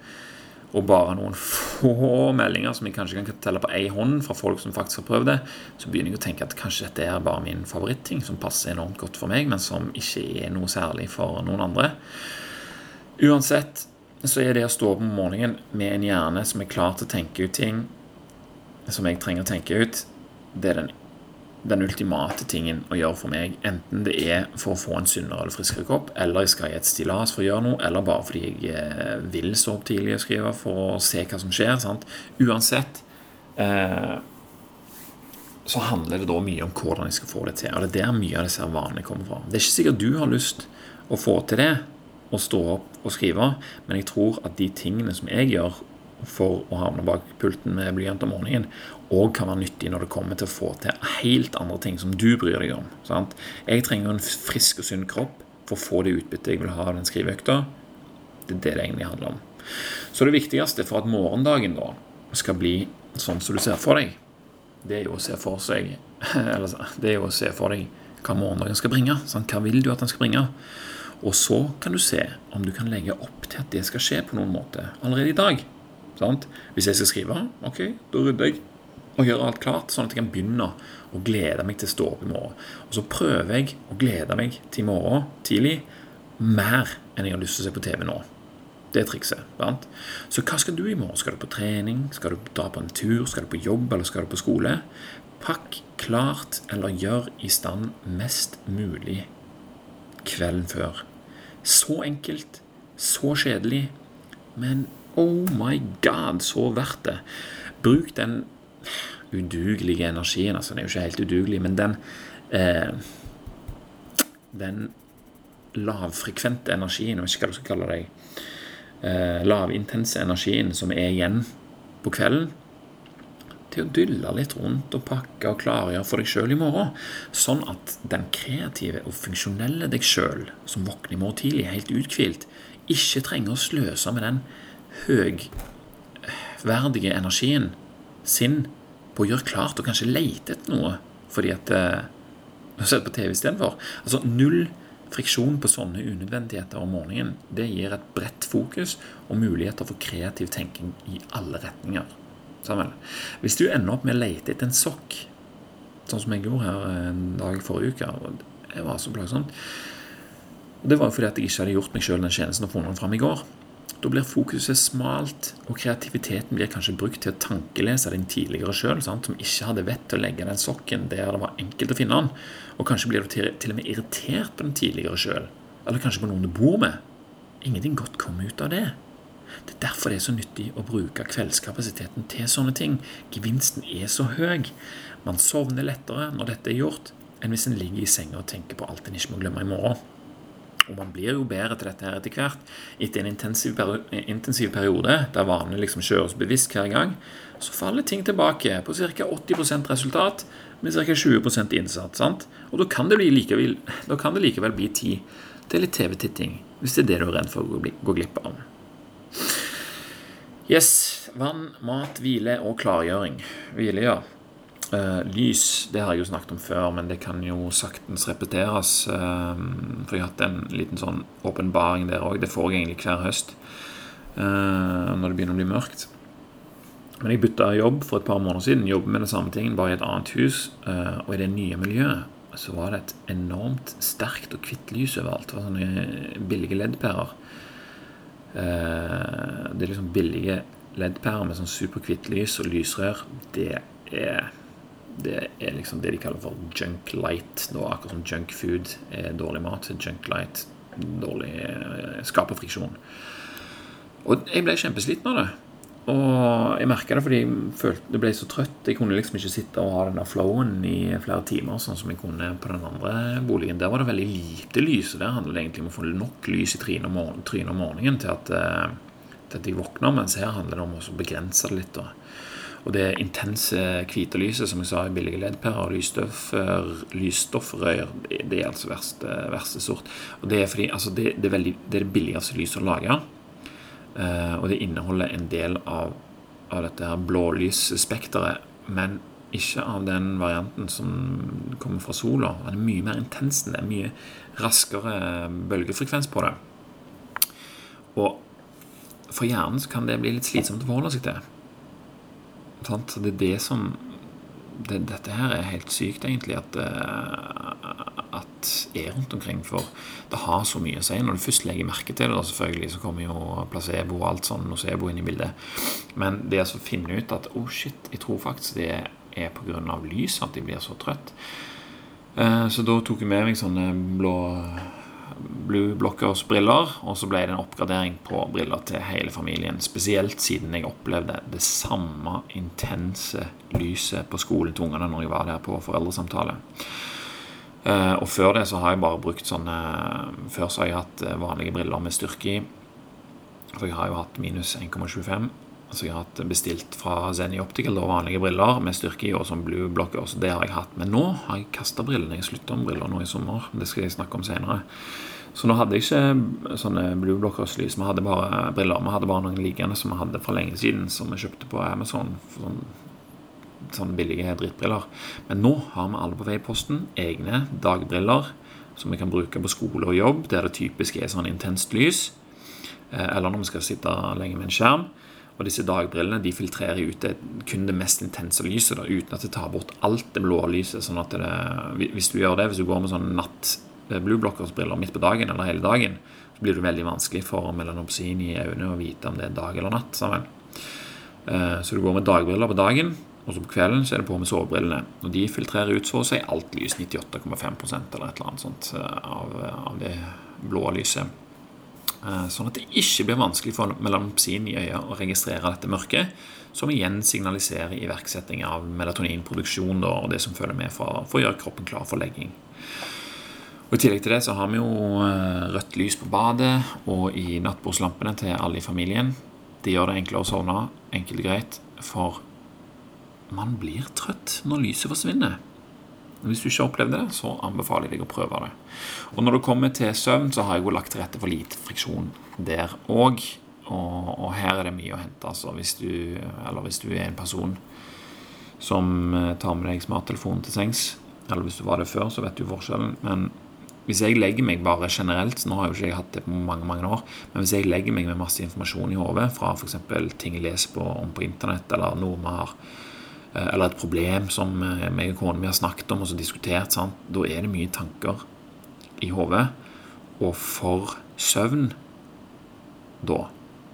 og bare noen få meldinger som jeg kanskje kan telle på én hånd fra folk som faktisk har prøvd det, så begynner jeg å tenke at kanskje dette er bare min favoritting, som passer enormt godt for meg, men som ikke er noe særlig for noen andre. Uansett så er det å stå opp om morgenen med en hjerne som er klar til å tenke ut ting som jeg trenger å tenke ut, det er den den ultimate tingen å gjøre for meg, enten det er for å få en sunnere eller friskere kropp, eller jeg skal i et stillas for å gjøre noe, eller bare fordi jeg eh, vil stå opp tidlig og skrive for å se hva som skjer. Sant? Uansett eh, så handler det da mye om hvordan jeg skal få det til. Og det er der mye av disse vanene kommer fra. Det er ikke sikkert du har lyst å få til det, å stå opp og skrive, men jeg tror at de tingene som jeg gjør for å havne bak pulten med blyant om morgenen, òg kan være nyttig når det kommer til å få til helt andre ting som du bryr deg om. Sant? Jeg trenger en frisk og sunn kropp for å få det utbyttet jeg vil ha av den skriveøkta. Det er det det egentlig handler om. Så det viktigste for at morgendagen da skal bli sånn som du ser for deg, det er jo å se for seg eller, det er jo å se for deg hva morgendagen skal bringe. Sant? Hva vil du at den skal bringe? Og så kan du se om du kan legge opp til at det skal skje på noen måte allerede i dag. Sant? Hvis jeg skal skrive, ok, da rydder jeg og gjør alt klart, sånn at jeg kan begynne å glede meg til å stå opp i morgen. Og så prøver jeg å glede meg til i morgen tidlig mer enn jeg har lyst til å se på TV nå. Det er trikset. Sant? Så hva skal du i morgen? Skal du på trening? Skal du dra på en tur? Skal du på jobb, eller skal du på skole? Pakk klart, eller gjør i stand mest mulig kvelden før. Så enkelt, så kjedelig, men oh my god, så verdt det. Bruk den udugelige energien. altså Den er jo ikke helt udugelig, men den eh, Den lavfrekvente energien, jeg vet ikke hva du skal kalle det, eh, lavintense energien som er igjen på kvelden, til å dylle litt rundt og pakke og klargjøre for deg sjøl i morgen. Sånn at den kreative og funksjonelle deg sjøl, som våkner i morgen tidlig helt uthvilt, ikke trenger å sløse med den høgverdige energien sin på å gjøre klart og kanskje lete etter noe fordi at eh, har sett på TV istedenfor. Altså null friksjon på sånne unødvendigheter om morgenen. Det gir et bredt fokus og muligheter for kreativ tenking i alle retninger. Sammen. Hvis du ender opp med å lete etter en sokk, sånn som jeg gjorde her en dag forrige uke og Det var så plagsomt. Det var jo fordi at jeg ikke hadde gjort meg sjøl den tjenesten og funnet den fram i går. Da blir fokuset smalt, og kreativiteten blir kanskje brukt til å tankelese din tidligere sjøl, som ikke hadde vett til å legge den sokken der det var enkelt å finne den. Og kanskje blir du til, til og med irritert på den tidligere sjøl, eller kanskje på noen du bor med. Ingenting godt kommer ut av det. Det er derfor det er så nyttig å bruke kveldskapasiteten til sånne ting. Gevinsten er så høy. Man sovner lettere når dette er gjort, enn hvis en ligger i senga og tenker på alt en ikke må glemme i morgen. Og man blir jo bedre til dette her etter hvert. Etter en intensiv, peri intensiv periode der vanene liksom kjøres bevisst hver gang, så faller ting tilbake på ca. 80% resultat med ca. 20% innsats. Sant? Og da kan, likevel, da kan, det likevel bli tid til litt TV-titting, hvis det er det du er redd for å gå glipp av. Yes. Vann, mat, hvile og klargjøring. Hvile, ja. Uh, lys det har jeg jo snakket om før, men det kan jo saktens repeteres. Uh, for jeg har hatt en liten sånn åpenbaring der òg. Det får jeg egentlig hver høst uh, når det begynner å bli mørkt. Men jeg bytta jobb for et par måneder siden. Jobber med den samme tingen, bare i et annet hus. og i det nye miljøet så var det et enormt sterkt og hvitt lys overalt. Det var sånne billige LED-pærer. Eh, det er liksom billige LED-pærer med sånn superhvitt lys og lysrør. Det er, det er liksom det de kaller for junk light. Da, akkurat som junk food er dårlig mat, junk light dårlig eh, skaper friksjon. Og jeg ble kjempesliten av det. Og jeg merka det fordi jeg følte det ble så trøtt. Jeg kunne liksom ikke sitte og ha den der flowen i flere timer, sånn som jeg kunne på den andre boligen. Der var det veldig lite lys, og der handler det egentlig om å få nok lys i trynet om, morgen, om morgenen til at, eh, til at jeg våkner. Mens her handler det om å begrense det litt. Da. Og det intense hvite lyset, som jeg sa, i billige LED-pærer, lysstoffrør, det er altså verste, verste sort. Og det er fordi altså det, det, er veldig, det, er det billigste lyset å lage. Eh, og det inneholder en del av, av dette her blålysspekteret, men ikke av den varianten som kommer fra sola. Den er mye mer intens. Det er mye raskere bølgefrekvens på det. Og for hjernen kan det bli litt slitsomt å forholde seg til. Sant? Det er det som det, Dette her er helt sykt, egentlig, at, uh, at er rundt omkring. For det har så mye å si. Når du først legger merke til det, da selvfølgelig, så kommer jo placebo og alt sånn nocebo inn i bildet. Men det å finne ut at oh shit, jeg tror faktisk det er pga. lys at de blir så trøtt. Uh, så da tok jeg med meg sånne blå Blue Blockers briller, og så ble det en oppgradering på briller til hele familien. Spesielt siden jeg opplevde det samme intense lyset på skolen til ungene når jeg var der på foreldresamtale. Eh, og før det så har jeg bare brukt sånne Før så har jeg hatt eh, vanlige briller med styrke i. For jeg har jo hatt minus 1,25. Så jeg har hatt bestilt fra Zenny Optical og vanlige briller med styrke i og som blue blocker. Så det har jeg hatt. Men nå har jeg kasta brillene. Jeg slutta med briller nå i sommer. Det skal jeg snakke om senere. Så nå hadde jeg ikke sånne blue blockers-lys. Vi hadde bare briller. Vi hadde bare noen liggende som vi hadde for lenge siden, som vi kjøpte på Amazon. for sånn sånne billige drittbriller. Men nå har vi alle på vei i posten egne dagbriller som vi kan bruke på skole og jobb, der det typisk er sånn intenst lys. Eh, eller når vi skal sitte lenge med en skjerm. Og disse dagbrillene de filtrerer ut det, kun det mest intense lyset da, uten at det tar bort alt det blå lyset. sånn at det, Hvis du gjør det, hvis du går med sånn natt eh, blue blockers-briller midt på dagen eller hele dagen, så blir det veldig vanskelig for melanopsin i øynene å vite om det er dag eller natt. sammen. Eh, så du går med dagbriller på dagen, og så på kvelden så er det på med sovebrillene. Og de filtrerer ut så å si alt lys, 98,5 eller et eller annet sånt, av, av det blå lyset. Eh, sånn at det ikke blir vanskelig for melampsin i øya å registrere dette mørket, som igjen signaliserer iverksetting av melatoninproduksjon og det som følger med for, for, å gjøre kroppen klar for legging. Og I tillegg til det så har vi jo eh, rødt lys på badet og i nattbordslampene til alle i familien. Det gjør det enklere å sovne, enkelt og greit, for man blir trøtt når lyset forsvinner. Hvis du ikke har opplevd det, så anbefaler jeg deg å prøve det. Og Når det kommer til søvn, så har jeg jo lagt til rette for lite friksjon der òg. Og, og, her er det mye å hente. Altså, hvis, du, hvis du er en person som eh, tar med deg smarttelefonen til sengs, eller hvis du var det før, så vet du forskjellen. Men hvis jeg legger meg bare generelt Nå har jo ikke jeg hatt det på mange mange år. Men hvis jeg legger meg med masse informasjon i hodet fra f.eks. ting jeg leser på, om på internett, eller noe vi har eller et problem som eh, meg og kona mi har snakket om og så diskutert, sant? da er det mye tanker i hodet. Og for søvn da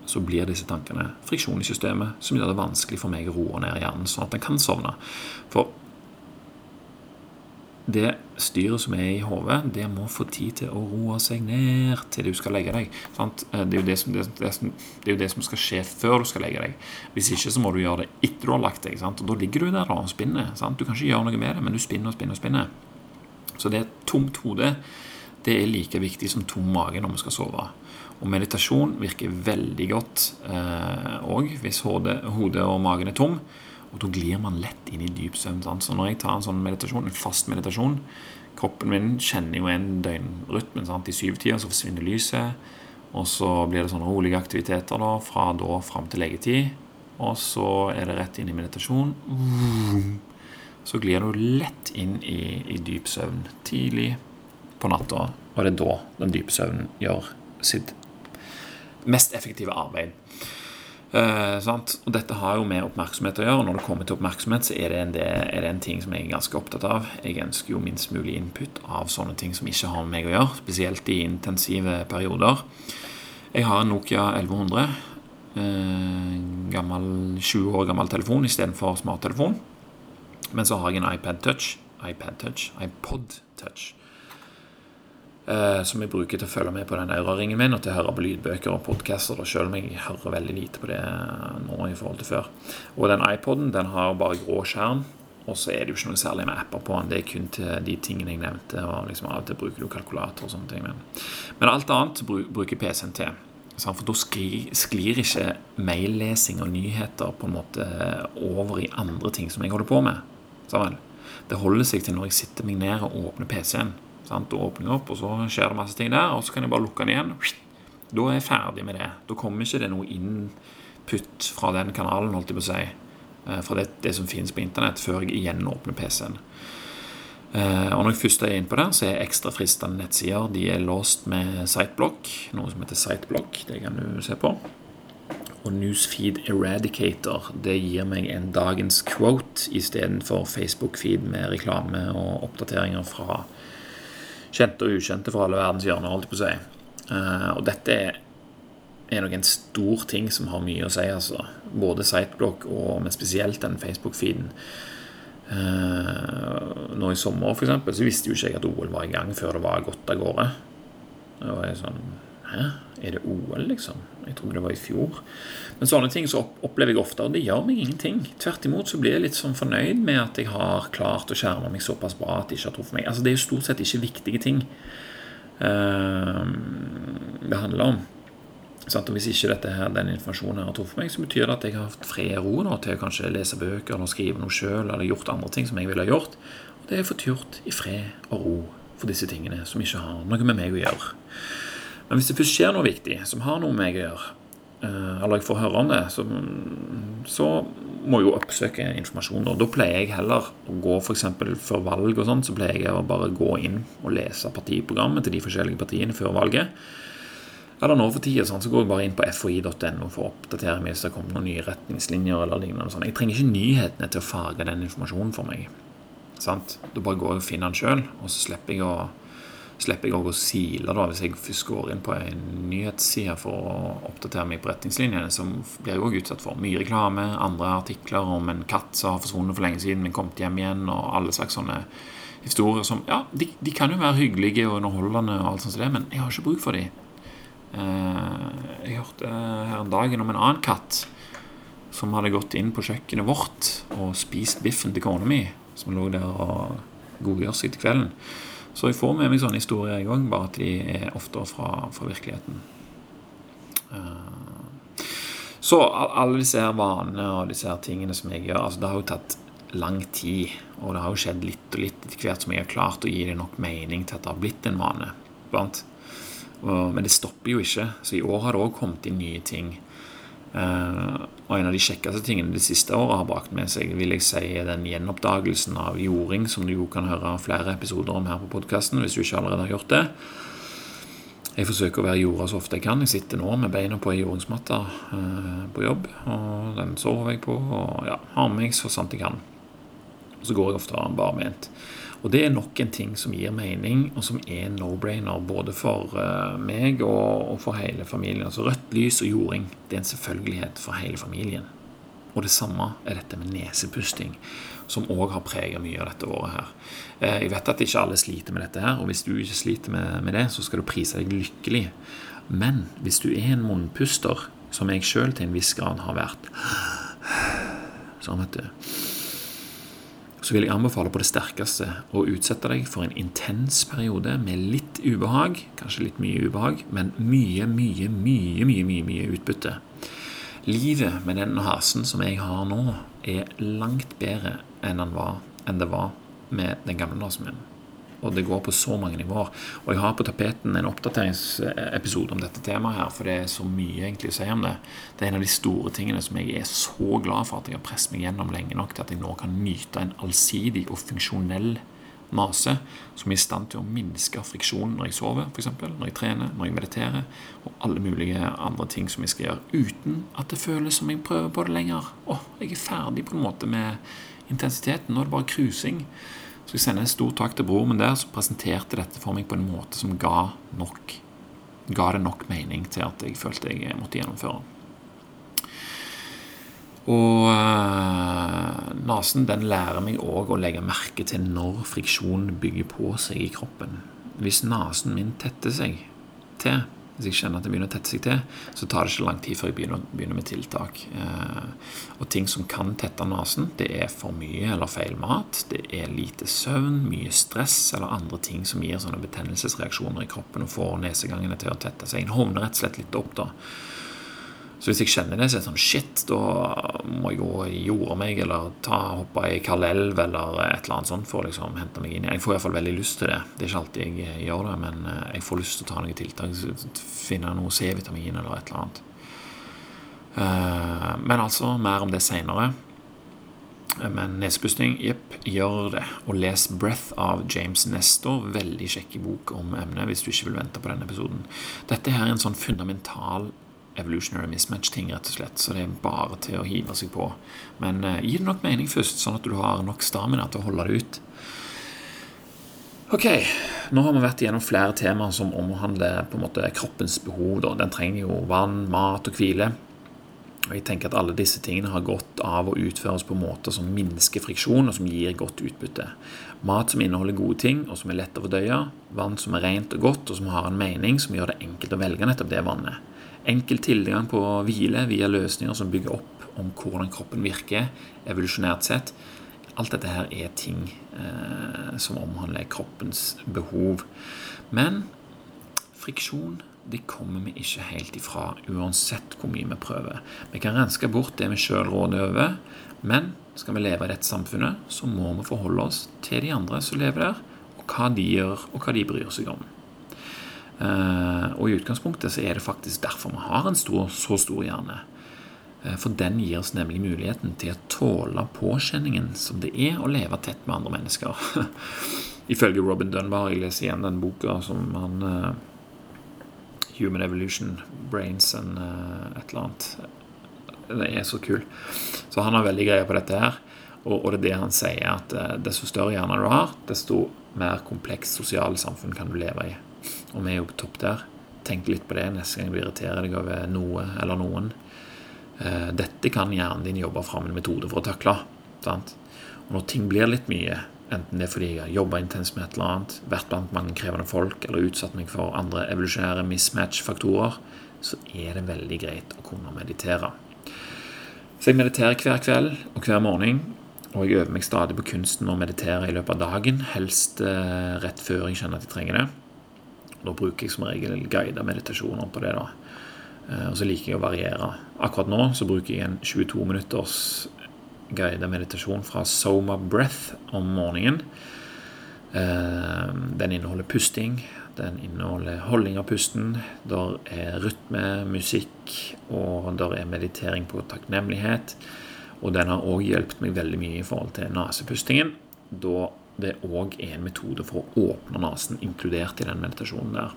så blir disse tankene friksjon i systemet som gjør det vanskelig for meg å roe ned hjernen, sånn at den kan sovne. For det styret som er i hodet, det må få tid til å roe seg ned til du skal legge deg. Eh, det, er det, som, det, det, er jo det, som, skal skje før du skal legge deg. Hvis ikke så må du gjøre det etter du har lagt deg. Sant? Og Da ligger du der og spinner. Sant? Du kan ikke gjøre noe med det, men du spinner og spinner og spinner. Så det er tomt hode det er like viktig som tom mage når vi skal sove. Og meditasjon virker veldig godt òg eh, hvis hodet, hodet og magen er tom. Og da glir man lett inn i dyp søvn. Så når jeg tar en sånn meditasjon, en fast meditasjon Kroppen min kjenner jo en døgnrytme. Sant? I syvtida så forsvinner lyset. Og så blir det sånne rolige aktiviteter da, fra da fram til leggetid. Og så er det rett inn i meditasjon. Så glir du lett inn i, i dyp søvn tidlig på natta. Og det er da den dype søvnen gjør sitt mest effektive arbeid. Uh, og dette har jo med oppmerksomhet å gjøre. og Når det kommer til oppmerksomhet, så er det, en, er det en ting som jeg er ganske opptatt av. Jeg ønsker jo minst mulig input av sånne ting som ikke har med meg å gjøre, spesielt i intensive perioder. Jeg har en Nokia 1100. Eh, gammel, 20 år gammel telefon istedenfor smarttelefon. Men så har jeg en iPad Touch. iPad Touch, iPod Touch. Eh, som jeg bruker til å følge med på den Aura-ringen min og til å høre på lydbøker og podcaster, selv om jeg hører veldig lite på det nå i forhold til før. Og den iPoden den har bare grå skjerm, og så er det jo ikke noe særlig med apper på den. Det er kun til de tingene jeg nevnte, og liksom av og til bruker du kalkulator og sånne ting. Men, men alt annet bruker PC-en til. For da sklir, sklir ikke maillesing og nyheter på en måte over i andre ting som jeg holder på med. Det holder seg til når jeg sitter meg ned og åpner PC-en. Sant? Da åpner jeg opp, og så skjer det masse ting der, og så kan jeg bare lukke den igjen. Da er jeg ferdig med det. Da kommer ikke det noe input fra den kanalen, holdt jeg på å si, eh, fra det, det som finnes på internett, før jeg igjen åpner PC-en. Eh, og når jeg først er inne på det, så er ekstra fristende nettsider de er låst med siteblock, noe som heter siteblock. Det kan du se på. Og Newsfeed Eradicator det gir meg en dagens quote istedenfor Facebook-feed med reklame og oppdateringer fra kjente og ukjente fra alle verdens hjørner, holdt jeg på å si. Uh, og dette er, er nok en stor ting som har mye å si, altså. Både Siteblock og men spesielt den Facebook-feeden. Uh, nå i sommer, for eksempel, så visste jo ikke jeg at OL var i gang før det var gått av gårde. Det var jeg sånn Hæ? Er det OL, liksom? Jeg trodde det var i fjor. Men sånne ting så opplever jeg ofte, og det gjør meg ingenting. Tvert imot så blir jeg litt sånn fornøyd med at jeg har klart å skjerme meg såpass bra at det ikke har truffet meg. Altså Det er jo stort sett ikke viktige ting uh, det handler om. Så at hvis ikke dette her, den informasjonen har truffet meg, så betyr det at jeg har hatt fred og ro nå, til å kanskje lese bøker eller skrive noe sjøl eller gjort andre ting som jeg ville ha gjort. Og det har jeg fått gjort i fred og ro for disse tingene som ikke har noe med meg å gjøre. Men hvis det først skjer noe viktig som har noe med meg å gjøre, eh, eller jeg får høre om det, så, så må jeg jo oppsøke informasjon. Og da pleier jeg heller å gå f.eks. før valg og sånn, så pleier jeg å bare gå inn og lese partiprogrammet til de forskjellige partiene før valget. Eller nå for tida sånn, så går jeg bare inn på foi.no for å oppdatere meg hvis det kommer noen nye retningslinjer. eller lignende sånn. Jeg trenger ikke nyhetene til å farge den informasjonen for meg. Sant? Da bare går jeg og finner den sjøl, og så slipper jeg å slipper jeg òg å sile da, hvis jeg først går inn på en nyhetsside for å oppdatere meg på retningslinjene, så blir jeg òg utsatt for mye reklame, andre artikler om en katt som har forsvunnet for lenge siden, men kommet hjem igjen, og alle slags sånne historier som Ja, de, de kan jo være hyggelige og underholdende, og alt sånt som det, men jeg har ikke bruk for dem. Eh, jeg hørte her en dag om en annen katt som hadde gått inn på kjøkkenet vårt og spist biffen til kona mi, som lå der og godgjør seg til kvelden. Så jeg får med meg sånne historier, jeg òg, bare at de er oftere fra, fra virkeligheten. Eh, så alle disse her vanene og disse her tingene som jeg gjør altså Det har jo tatt lang tid, og det har jo skjedd litt og litt etter hvert som jeg har klart å gi det nok mening til at det har blitt en vane. Men det stopper jo ikke, så i år har det òg kommet inn nye ting. Uh, og en av de kjekkeste tingene det siste året har brakt med seg, vil jeg si, er den gjenoppdagelsen av jording, som du jo kan høre flere episoder om her på podkasten hvis du ikke allerede har gjort det. Jeg forsøker å være jorda så ofte jeg kan. Jeg sitter nå med beina på ei jordingsmatte uh, på jobb. og Den sover jeg på og ja, har med meg så sant jeg kan. Og Så går jeg ofte barbeint. Og det er nok en ting som gir mening, og som er no-brainer både for uh, meg og, for hele familien. Altså Rødt lys og jording det er en selvfølgelighet for hele familien. Og det samme er dette med nesepusting, som òg har preget mye av dette året her. Uh, jeg vet at ikke alle sliter med dette her, og hvis du ikke sliter med, med det, så skal du prise deg lykkelig. Men hvis du er en munnpuster, som jeg sjøl til en viss grad har vært Sånn, vet du så vil jeg anbefale på det sterkeste å utsette deg for en intens periode med litt ubehag, kanskje litt mye ubehag, men mye, mye, mye, mye, mye, mye utbytte. Livet med den hasen som jeg har nå, er langt bedre enn, var, enn det var med den gamle nasen min og det går på så mange nivåer. Og jeg har på tapeten en oppdateringsepisode om dette temaet her, for det er så mye egentlig å si om det. Det er en av de store tingene som jeg er så glad for at jeg har presset meg gjennom lenge nok til at jeg nå kan nyte en allsidig og funksjonell mase som er i stand til å minske friksjonen når jeg sover, f.eks., når jeg trener, når jeg mediterer, og alle mulige andre ting som jeg skal gjøre, uten at det føles som jeg prøver på det lenger. Å, jeg er ferdig på en måte med intensiteten. Nå er det bare krusing. Så jeg sender en stor takk til broren min der, som presenterte dette for meg på en måte som ga nok ga det nok mening til at jeg følte jeg måtte gjennomføre. Og uh, nesen den lærer meg òg å legge merke til når friksjon bygger på seg i kroppen. Hvis nesen min tetter seg til, hvis jeg kjenner at det begynner å tette seg til, så tar det ikke lang tid før jeg begynner, begynner med tiltak. Uh, og ting som kan tette nesen, det er for mye eller feil mat, det er lite søvn, mye stress eller andre ting som gir sånne betennelsesreaksjoner i kroppen og får nesegangene til å tette seg. En hovner rett og slett litt opp da. Så hvis jeg kjenner det, så er det sånn Shit, da må jeg gå i jorda meg, eller ta, hoppe i kald elv, eller et eller annet sånt for å liksom hente meg inn. Jeg får iallfall veldig lyst til det. Det er ikke alltid jeg eh, gjør det, men eh, jeg får lyst til å ta noen tiltak. Finne noe C-vitamin eller et eller annet. Eh, men altså, mer om det seinere. Men nesepusting, jepp, gjør det. Og les 'Breath' av James Nestor. Veldig kjekk bok om emnet hvis du ikke vil vente på denne episoden. Dette her er en sånn fundamental evolutionary mismatch-ting, rett og slett. Så det er bare til å hive seg på. Men uh, gi det nok mening først, sånn at du har nok stamina til å holde det ut. Ok, nå har vi vært igjennom flere temaer som omhandler på en måte kroppens behov. Da. Den trenger jo vann, mat og hvile. Og jeg tenker at Alle disse tingene har godt av å utføres på måter som minsker friksjon, og som gir godt utbytte. Mat som inneholder gode ting, og som er lett å fordøye. Vann som er rent og godt, og som har en mening som gjør det enkelt å velge nettopp det vannet enkel tilgang på hvile via løsninger som bygger opp om hvordan kroppen virker evolusjonært sett. Alt dette her er ting eh, som omhandler kroppens behov. Men friksjon det kommer vi ikke helt ifra, uansett hvor mye vi prøver. Vi kan renske bort det vi sjøl råder over, men skal vi leve i dette samfunnet, så må vi forholde oss til de andre som lever der, og hva de gjør, og hva de bryr seg om. Eh, og i utgangspunktet så er det faktisk derfor vi har en stor, så stor hjerne. Eh, for den gir oss nemlig muligheten til å tåle påkjenningen som det er å leve tett med andre mennesker. Ifølge Robin Dunbar, jeg leser igjen den boka som han uh, Human Evolution, Brains and et eller annet. Det er så kul. Så han har veldig greie på dette her. Og, det er det han sier, at desto større hjerne du har, desto mer komplekst sosiale samfunn kan du leve i og vi er jo på topp der. Tenk litt på det neste gang du irriterer deg over noe eller noen. Eh, dette kan hjernen din jobbe fram en metode for å takle. Sant? Og når ting blir litt mye, enten det er fordi jeg har jobba intenst med et eller annet, vært blant mange krevende folk eller utsatt meg for andre evolusjonære mismatch-faktorer, så er det veldig greit å kunne meditere. Så jeg mediterer hver kveld og hver morgen. Og jeg øver meg stadig på kunsten å meditere i løpet av dagen, helst eh, rett før jeg kjenner at jeg trenger det. Da bruker jeg som regel guidede meditasjoner på det. da. Eh, og så liker jeg å variere. Akkurat nå så bruker jeg en 22 minutters guidet meditasjon fra Soma Breath om morgenen. Eh, den inneholder pusting, den inneholder holdning av pusten. Der er rytme, musikk, og der er meditering på takknemlighet. Og den har òg hjulpet meg veldig mye i forhold til nesepustingen. Da det òg er en metode for å åpne nesen, inkludert i den meditasjonen der.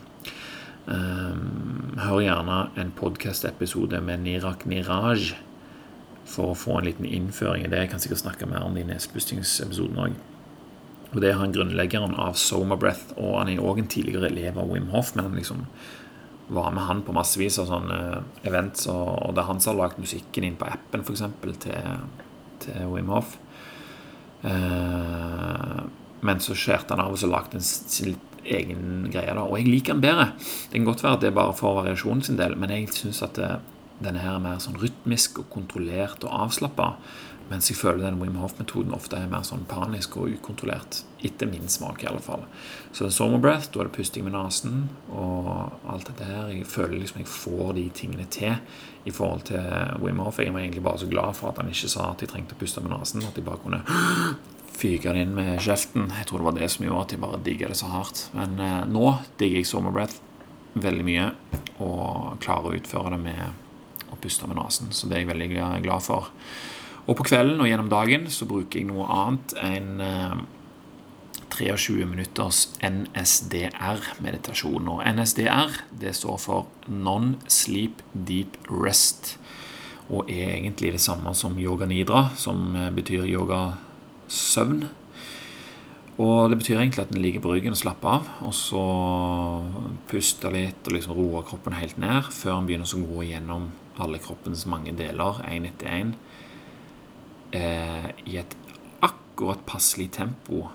Um, hør gjerne en podkast-episode med Nirak Niraj for å få en liten innføring i det. Jeg kan sikkert snakke mer om det i nesepustingsepisoden òg. Og Det er han grunnleggeren av Soma Breath, og han er òg en tidligere elev av Wim Hof. Men han liksom var med han på massevis av sånne events, og det er han som har lagd musikken inn på appen eksempel, til, til Wim Hof. Uh, men så skjærte han av og så lagde en sin egen greie. da, Og jeg liker den bedre. Det kan godt være at det er bare for variasjonen sin del, men jeg syns at det, denne her er mer sånn rytmisk og kontrollert og avslappa. Mens jeg føler den Wim Hof-metoden ofte er mer sånn panisk og ukontrollert. Etter min smak, i alle fall. Så det er summer breath, da er det pusting med nesen og alt dette her. Jeg føler liksom jeg får de tingene til i forhold til Wim Hof. Jeg var egentlig bare så glad for at han ikke sa at de trengte å puste med nesen. At de bare kunne fyke det inn med kjeften. Jeg tror det var det som gjorde at de bare digga det så hardt. Men eh, nå digger jeg summer breath veldig mye og klarer å utføre det med å puste med nesen. Så det er jeg veldig glad for. Og på kvelden og gjennom dagen så bruker jeg noe annet enn eh, 23 minutters NSDR-meditasjon. Og NSDR det står for Non-Sleep Deep Rest. Og er egentlig det samme som yoga nidra, som eh, betyr yoga søvn. Og det betyr egentlig at en ligger på ryggen og slapper av, og så puster litt og liksom roer kroppen helt ned før en begynner å gå gjennom alle kroppens mange deler, én etter én, eh, i et akkurat passelig tempo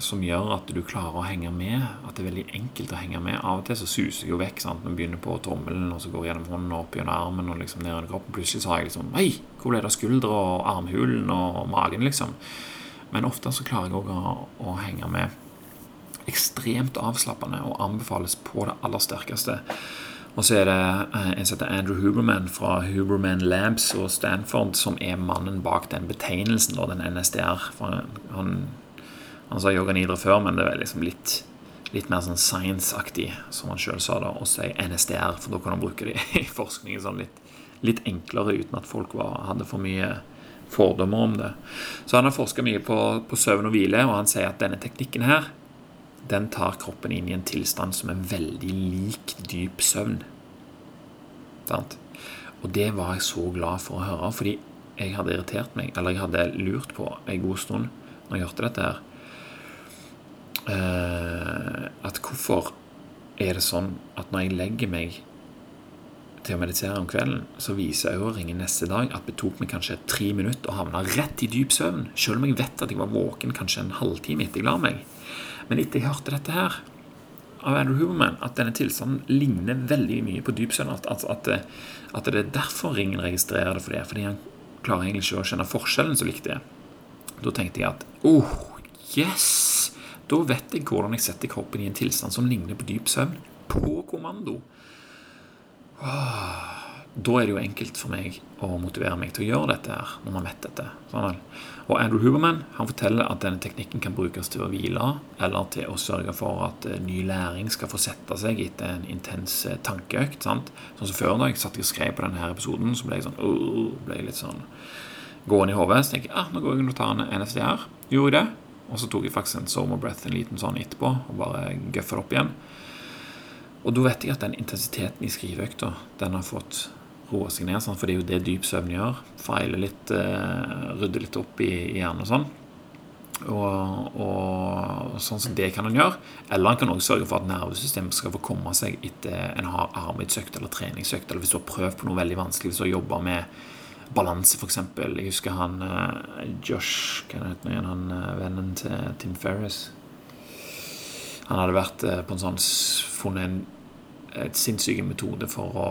som gjør at du klarer å henge med. At det er veldig enkelt å henge med. Av og til så suser jeg jo vekk. sant? Man begynner på tommelen, og så går jeg gjennom hånden opp gjennom armen og liksom ned under kroppen. Plutselig så har jeg liksom Hei, hvor ble det av skuldre og armhulen og magen, liksom? Men ofte så klarer jeg òg å, å, henge med. Ekstremt avslappende og anbefales på det aller sterkeste. Og så er det eh, en som heter Andrew Huberman fra Huberman Labs og Stanford som er mannen bak den betegnelsen, da, den NSDR. For han han sa yoga nidra før, men det er liksom litt, litt mer sånn science-aktig, som han sjøl sa, da, å si NSDR, for da kan han bruke det i forskningen sånn litt, litt enklere uten at folk var, hadde for mye fordommer om det. Så han har forska mye på, på, søvn og hvile, og han sier at denne teknikken her den tar kroppen inn i en tilstand som er veldig lik dyp søvn. Sant? Og det var jeg så glad for å høre, fordi jeg hadde irritert meg, eller jeg hadde lurt på en god stund når jeg hørte dette her at hvorfor er det sånn at når jeg legger meg til å meditere om kvelden, så viser øreringen neste dag at det tok meg kanskje tre minutter å havne rett i dyp søvn, selv om jeg vet at jeg var våken kanskje en halvtime etter jeg la meg. Men etter jeg hørte dette her av Andrew Huberman, at denne tilstanden ligner veldig mye på dyp søvn, at, at, at, at, det er derfor ringen registrerer det for det, fordi han klarer egentlig ikke å kjenne forskjellen så likt det. Da tenkte jeg at oh, yes! Da vet jeg hvordan jeg setter kroppen i en tilstand som ligner på dyp søvn. På kommando. Da er det jo enkelt for meg å motivere meg til å gjøre dette her, når man vet dette. Sånn og Andrew Huberman han forteller at denne teknikken kan brukes til å hvile, eller til å sørge for at uh, ny læring skal få sette seg etter en intens uh, tankeøkt. Sant? Sånn som før da jeg satt og skrev på denne episoden, så ble jeg sånn, ble jeg litt sånn gående i hodet. Så tenker jeg ah, nå går jeg og tar en NFDR. Gjorde jeg det? Og så tok jeg faktisk en Sormo Breath en liten sånn etterpå og bare gøffa det opp igjen. Og da vet jeg at den intensiteten i skriveøkta, den har fått roa seg ned. Sånn, for det er jo det dyp søvn gjør. Feile litt, eh, rydde litt opp i, i hjernen og sånn. Og, og, sånn som det kan en gjøre. Eller en kan også sørge for at nervesystemet skal få komme seg etter en har arbeidsøkt eller treningsøkt. Eller hvis du har prøvd på noe veldig vanskelig, hvis du har jobba med balanse, f.eks. Jeg husker han uh, Josh Hva heter han, han uh, vennen til Tim Ferris. Han hadde vært uh, på en sånn funnet en et sinnssyk metode for å,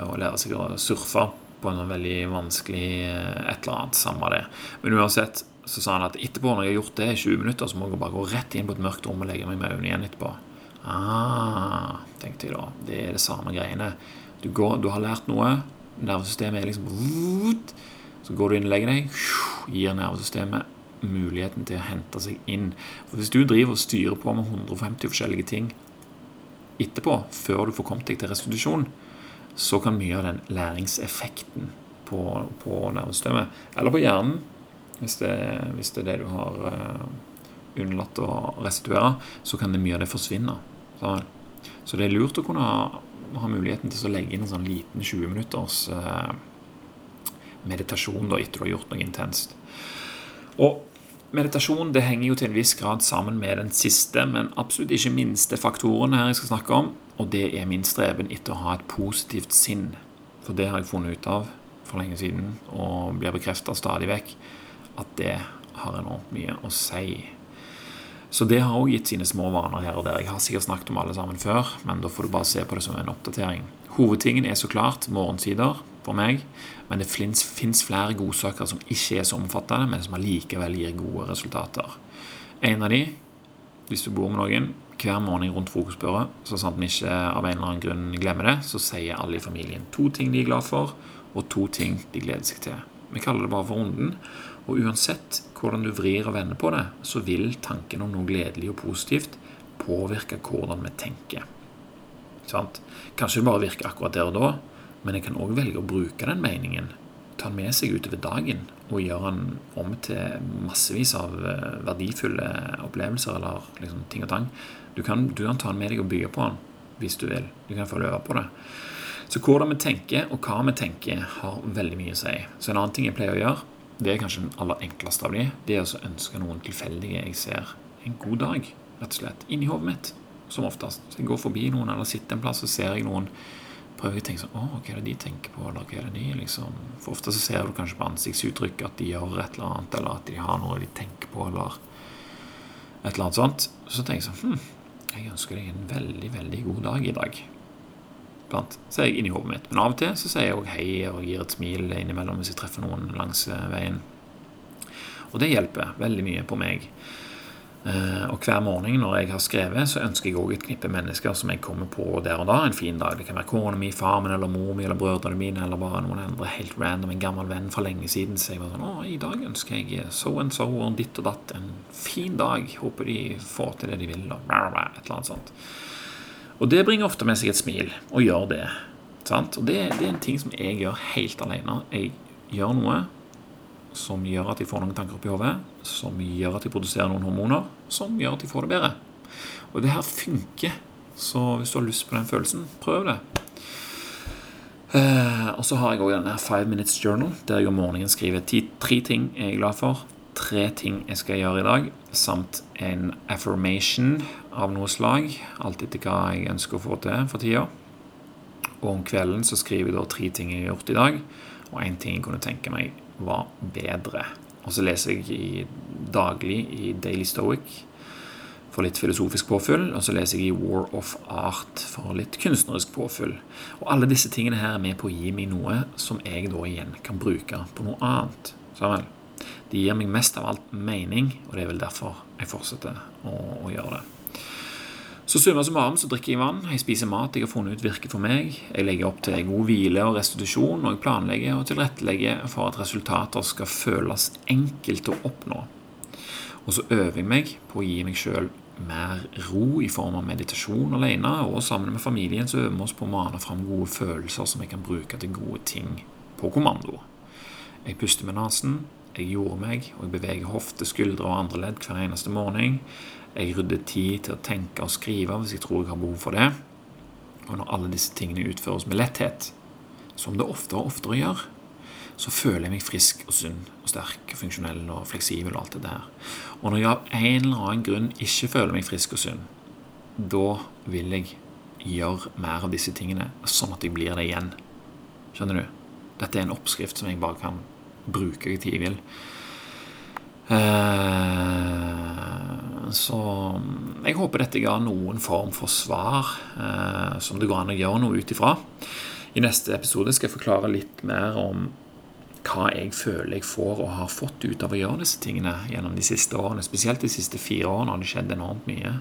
å, lære seg å surfe på en sånn veldig vanskelig et eller annet. Samme det. Men uansett så sa han at etterpå, når jeg har gjort det i 20 minutter, så må jeg bare gå rett inn på et mørkt rom og legge meg med øynene igjen etterpå. Ah, tenkte jeg da. Det er det samme greiene. Du, går, du har lært noe, nervesystemet er liksom Så går du inn og legger deg, gir nervesystemet muligheten til å hente seg inn. For Hvis du driver og styrer på med 150 forskjellige ting etterpå, før du får kommet deg til restitusjon, så kan mye av den læringseffekten på, på nervesystemet, eller på hjernen, hvis det, hvis det er det du har unnlatt å restituere, så kan det mye av det forsvinne. Så det er lurt å kunne ha muligheten til å legge inn en sånn liten 20 minutters eh, meditasjon da, etter du har gjort noe intenst. Og meditasjon det henger jo til en viss grad sammen med den siste, men absolutt ikke minste faktoren her jeg skal snakke om, og det er min streben etter å ha et positivt sinn. For det har jeg funnet ut av for lenge siden, og blir bekrefta stadig vekk, at det har enormt mye å si så det har òg gitt sine små vaner her og der. Jeg har sikkert snakket om alle sammen før, men da får du bare se på det som en oppdatering. Hovedtingen er så klart morgensider for meg, men det fins flere godsaker som ikke er så omfattende, men som allikevel gir gode resultater. En av de, hvis du bor med noen, hver morgen rundt frokostbordet, så sant vi ikke av en eller annen grunn glemmer det, så sier alle i familien to ting de er glad for, og to ting de gleder seg til. Vi kaller det bare for runden. Og uansett hvordan du vrir og vender på det, så vil tanken om noe gledelig og positivt påvirke hvordan vi tenker. Sant? Kanskje det bare virker akkurat der og da, men jeg kan òg velge å bruke den meningen, ta den med seg utover dagen og gjøre den om til massevis av eh, verdifulle opplevelser eller liksom ting og tang. Du kan, du kan ta den med deg og bygge på den hvis du vil. Du kan få øve på det. Så hvordan vi tenker, og hva vi tenker, har veldig mye å si. Så en annen ting jeg pleier å gjøre, det er kanskje den aller enkleste av de. Det er å ønske noen tilfeldige jeg ser en god dag, rett og slett, inni hodet mitt, som oftest. Så jeg går forbi noen eller sitter en plass og ser jeg noen prøver jeg å tenke sånn Å, hva er det de tenker på, eller hva er det de liksom For ofte så ser du kanskje på ansiktsuttrykk at de gjør et eller annet, eller at de har noe de tenker på, eller et eller annet sånt. Så tenker jeg sånn Hm, jeg ønsker deg en veldig, veldig god dag i dag. Blant, så er jeg inni hodet mitt. Men av og til så sier jeg òg hei og gir et smil innimellom hvis jeg treffer noen langs veien. Og det hjelper veldig mye på meg. Uh, og hver morgen når jeg har skrevet, så ønsker jeg òg et knippe mennesker som jeg kommer på der og da. En fin dag. Det kan være kona mi, far min eller mor mi eller brødrene mine eller bare noen andre helt random. En gammel venn fra lenge siden. Så jeg var sånn Å, i dag ønsker jeg so and so og ditt og datt. En fin dag. Håper de får til det de vil. Og et eller annet sånt. Og det bringer ofte med seg et smil å gjøre det. Sant? Og det, det er en ting som jeg gjør helt alene. Jeg gjør noe som gjør at jeg får noen tanker opp i hodet, som gjør at jeg produserer noen hormoner, som gjør at jeg får det bedre. Og det her funker. Så hvis du har lyst på den følelsen, prøv det. Uh, og så har jeg òg denne Five Minutes Journal, der jeg om morgenen skriver ti, tre ting jeg er glad for, tre ting jeg skal gjøre i dag, samt en affirmation av noe slag, alt etter hva jeg ønsker å få til for tida. Og om kvelden så skriver jeg da tre ting jeg har gjort i dag, og én ting jeg kunne tenke meg var bedre. Og så leser jeg i, daglig i Daily Stoic for litt filosofisk påfyll. Og så leser jeg i War of Art for litt kunstnerisk påfyll. Og alle disse tingene her er med på å gi meg noe som jeg da igjen kan bruke på noe annet. Så vel. De gir meg mest av alt mening, og det er vel derfor jeg fortsetter å, å gjøre det. Så summa summarum så drikker jeg vann, jeg spiser mat jeg har funnet ut virker for meg, jeg legger opp til god hvile og restitusjon, og jeg planlegger og tilrettelegger for at resultater skal føles enkelt å oppnå. Og så øver jeg meg på å gi meg sjøl mer ro i form av meditasjon alene, og sammen med familien så øver vi oss på å mane fram gode følelser som jeg kan bruke til gode ting på kommando. Jeg puster med nesen, jeg gjorde meg, og jeg beveger hofte, skuldre og andre ledd hver eneste morgen. Jeg rydder tid til å tenke og skrive hvis jeg tror jeg har behov for det. Og når alle disse tingene utføres med letthet, som det oftere og oftere gjør, så føler jeg meg frisk og sunn og sterk og funksjonell og fleksibel og alt det der. Og når jeg av en eller annen grunn ikke føler meg frisk og sunn, da vil jeg gjøre mer av disse tingene, sånn at jeg blir det igjen. Skjønner du? Dette er en oppskrift som jeg bare kan bruke jeg tid vil. Uh, så jeg håper dette ga noen form for svar eh, som det går an å gjøre noe ut ifra. I neste episode skal jeg forklare litt mer om hva jeg føler jeg får og har fått ut av å gjøre disse tingene gjennom de siste årene. Spesielt de siste fire årene har det skjedd enormt mye.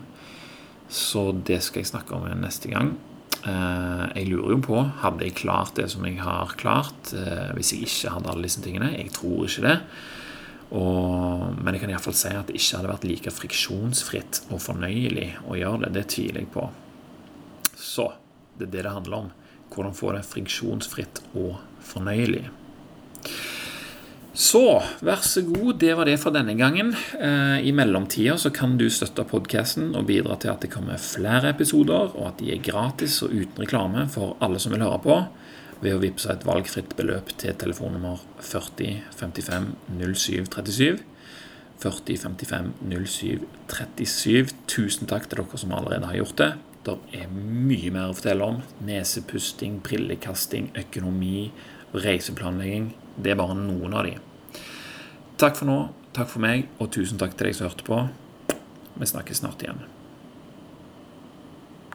Så det skal jeg snakke om neste gang. Eh, jeg lurer jo på hadde jeg klart det som jeg har klart eh, hvis jeg ikke hadde alle disse tingene. Jeg tror ikke det. Og, men jeg kan iallfall si at det ikke hadde vært like friksjonsfritt og fornøyelig å gjøre det. Det tviler jeg på. Så det er det det handler om. Hvordan få det friksjonsfritt og fornøyelig. Så vær så god, det var det for denne gangen. Eh, I mellomtida så kan du støtte podkasten og bidra til at det kommer flere episoder, og at de er gratis og uten reklame for alle som vil høre på ved å vippse et valgfritt beløp til telefonnummer 40 55 07 37. 40 55 07 37. Tusen takk til dere som allerede har gjort det. Det er mye mer å fortelle om. Nesepusting, brillekasting, økonomi, reiseplanlegging. Det er bare noen av de. Takk for nå, takk for meg, og tusen takk til deg som hørte på. Vi snakkes snart igjen.